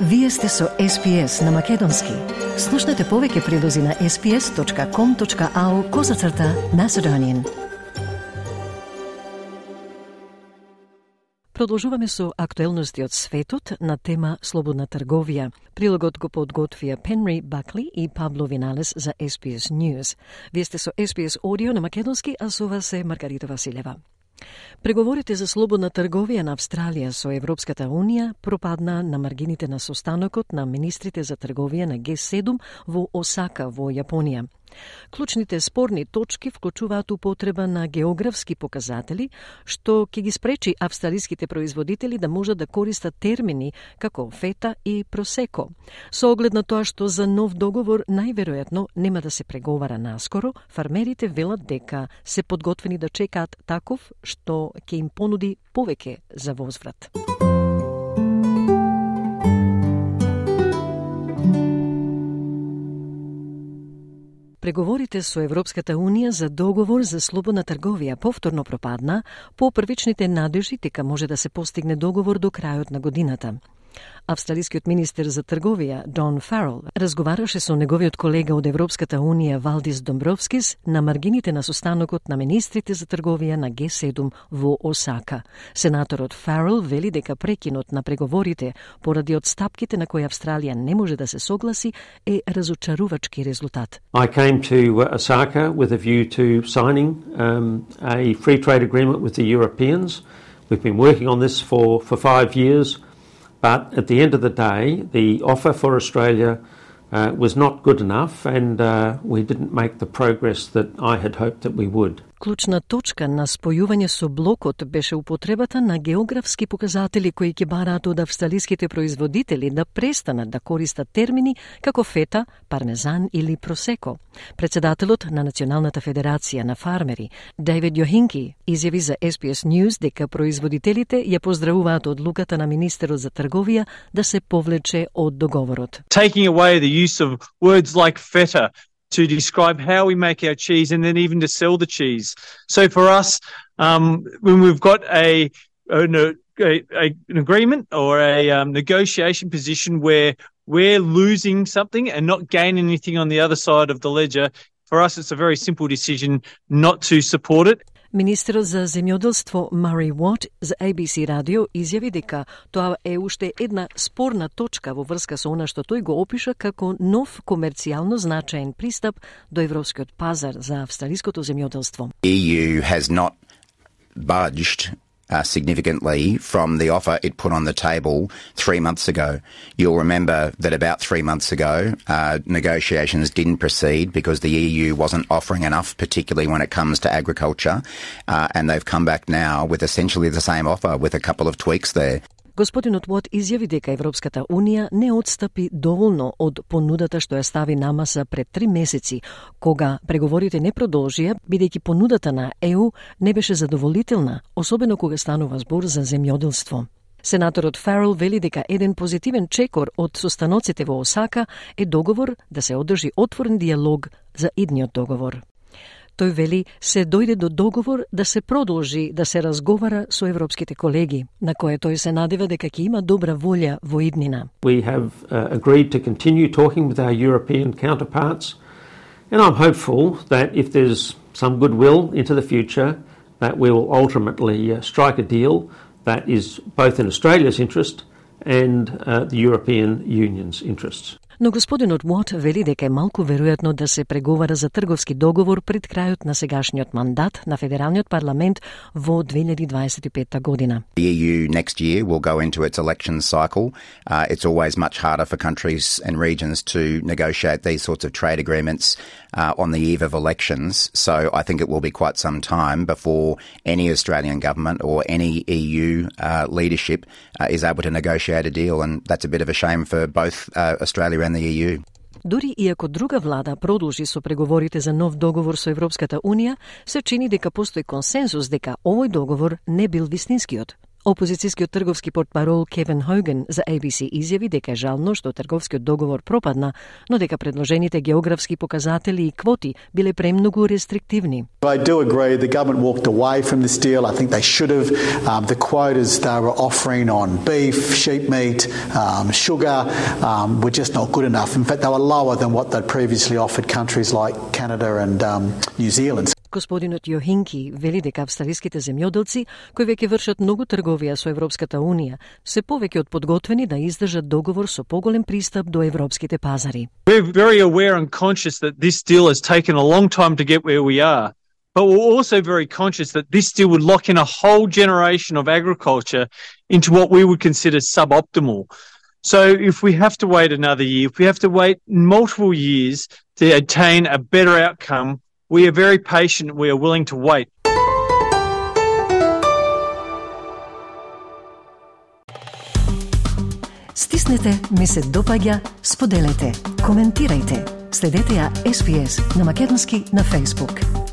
Вие сте со SPS на Македонски. Слушнете повеќе прилози на sps.com.au козацрта на Седонин. Продолжуваме со актуелности од светот на тема слободна трговија. Прилогот го подготвија Пенри Бакли и Пабло Виналес за SPS News. Вие сте со SPS Audio на Македонски, а со вас е Маргарита Василева. Преговорите за слободна трговија на Австралија со Европската Унија пропадна на маргините на состанокот на министрите за трговија на Г7 во Осака во Јапонија. Клучните спорни точки вклучуваат употреба на географски показатели, што ќе ги спречи австралиските производители да можат да користат термини како фета и просеко. Со оглед на тоа што за нов договор најверојатно нема да се преговара наскоро, фармерите велат дека се подготвени да чекаат таков што ќе им понуди повеќе за возврат. Преговорите со Европската Унија за договор за слободна трговија повторно пропадна по првичните надежи дека може да се постигне договор до крајот на годината. Австралискиот министер за трговија Дон Фарел разговараше со неговиот колега од Европската Унија Валдис Домбровскис на маргините на состанокот на министрите за трговија на Г7 во Осака. Сенаторот Фарел вели дека прекинот на преговорите поради одстапките на кои Австралија не може да се согласи е разочарувачки резултат. I came to Osaka with a view to signing um, a free trade agreement with the Europeans. We've been working on this for, for five years. But at the end of the day, the offer for Australia uh, was not good enough, and uh, we didn't make the progress that I had hoped that we would. Клучна точка на спојување со блокот беше употребата на географски показатели кои ќе бараат од австралиските производители да престанат да користат термини како фета, пармезан или просеко. Председателот на Националната федерација на фармери, Дейвид Јохинки, изјави за SPS News дека производителите ја поздравуваат одлуката на министерот за трговија да се повлече од договорот. Taking away the use of words like feta to describe how we make our cheese and then even to sell the cheese. So for us, um, when we've got a, a, a an agreement or a um, negotiation position where we're losing something and not gaining anything on the other side of the ledger, for us, it's a very simple decision not to support it. Министерот за земјоделство Мари Уот за ABC радио изјави дека тоа е уште една спорна точка во врска со она што тој го опиша како нов комерцијално значаен пристап до европскиот пазар за австралиското земјоделство. EU has not budged uh, significantly from the offer it put on the table three months ago. You'll remember that about three months ago, uh, negotiations didn't proceed because the EU wasn't offering enough, particularly when it comes to agriculture. Uh, and they've come back now with essentially the same offer with a couple of tweaks there. Господинот Уот изјави дека Европската Унија не отстапи доволно од понудата што ја стави на маса пред три месеци, кога преговорите не продолжија, бидејќи понудата на ЕУ не беше задоволителна, особено кога станува збор за земјоделство. Сенаторот Фарел вели дека еден позитивен чекор од состаноците во Осака е договор да се одржи отворен диалог за идниот договор. Тој вели се дојде до договор да се продолжи да се разговара со европските колеги, на кое тој се надева дека ќе има добра волја во иднина. We have uh, agreed to continue talking with our European counterparts and I'm hopeful that if there's some goodwill into the future that we will ultimately uh, strike a deal that is both in Australia's interest and uh, the European Union's interests. Но господинот Мот вели дека е малку веројатно да се преговара за трговски договор пред крајот на сегашниот мандат на Федералниот парламент во 2025 година. The EU next year will go into its election cycle. Uh, it's always much harder for countries and regions to negotiate these sorts of trade agreements uh, on the eve of elections. So I think it will be quite some time before any Australian government or any EU uh, leadership uh, is able to negotiate a deal. And that's a bit of a shame for both uh, Australia and the EU. Дури иако друга влада продолжи со преговорите за нов договор со Европската Унија, се чини дека постои консензус дека овој договор не бил вистинскиот. Опозицијскиот трговски портпарол Кевин Хоген за ABC изјави дека е жално што трговскиот договор пропадна, но дека предложените географски показатели и квоти биле премногу рестриктивни. I do agree the government walked away from this deal. I think they should have. Um, the quotas they were offering on beef, sheep meat, um, sugar um, were just not good enough. In fact, they were lower than what they'd previously offered countries like Canada and um, New Zealand. Господинот Јохинки вели дека австралиските земјоделци, кои веќе вршат многу трговија со Европската Унија, се повеќе од подготвени да издржат договор со поголем пристап до европските пазари. We're very aware and conscious that this deal has taken a long time to get where we are. But we're also very conscious that this deal would lock in a whole generation of agriculture into what we would consider suboptimal. So if we have to wait another year, if we have to wait multiple years to attain a better outcome, we are very patient. We are willing to wait. Стиснете, ми се допаѓа, споделете, коментирајте. Следете ја SPS на Македонски на Facebook.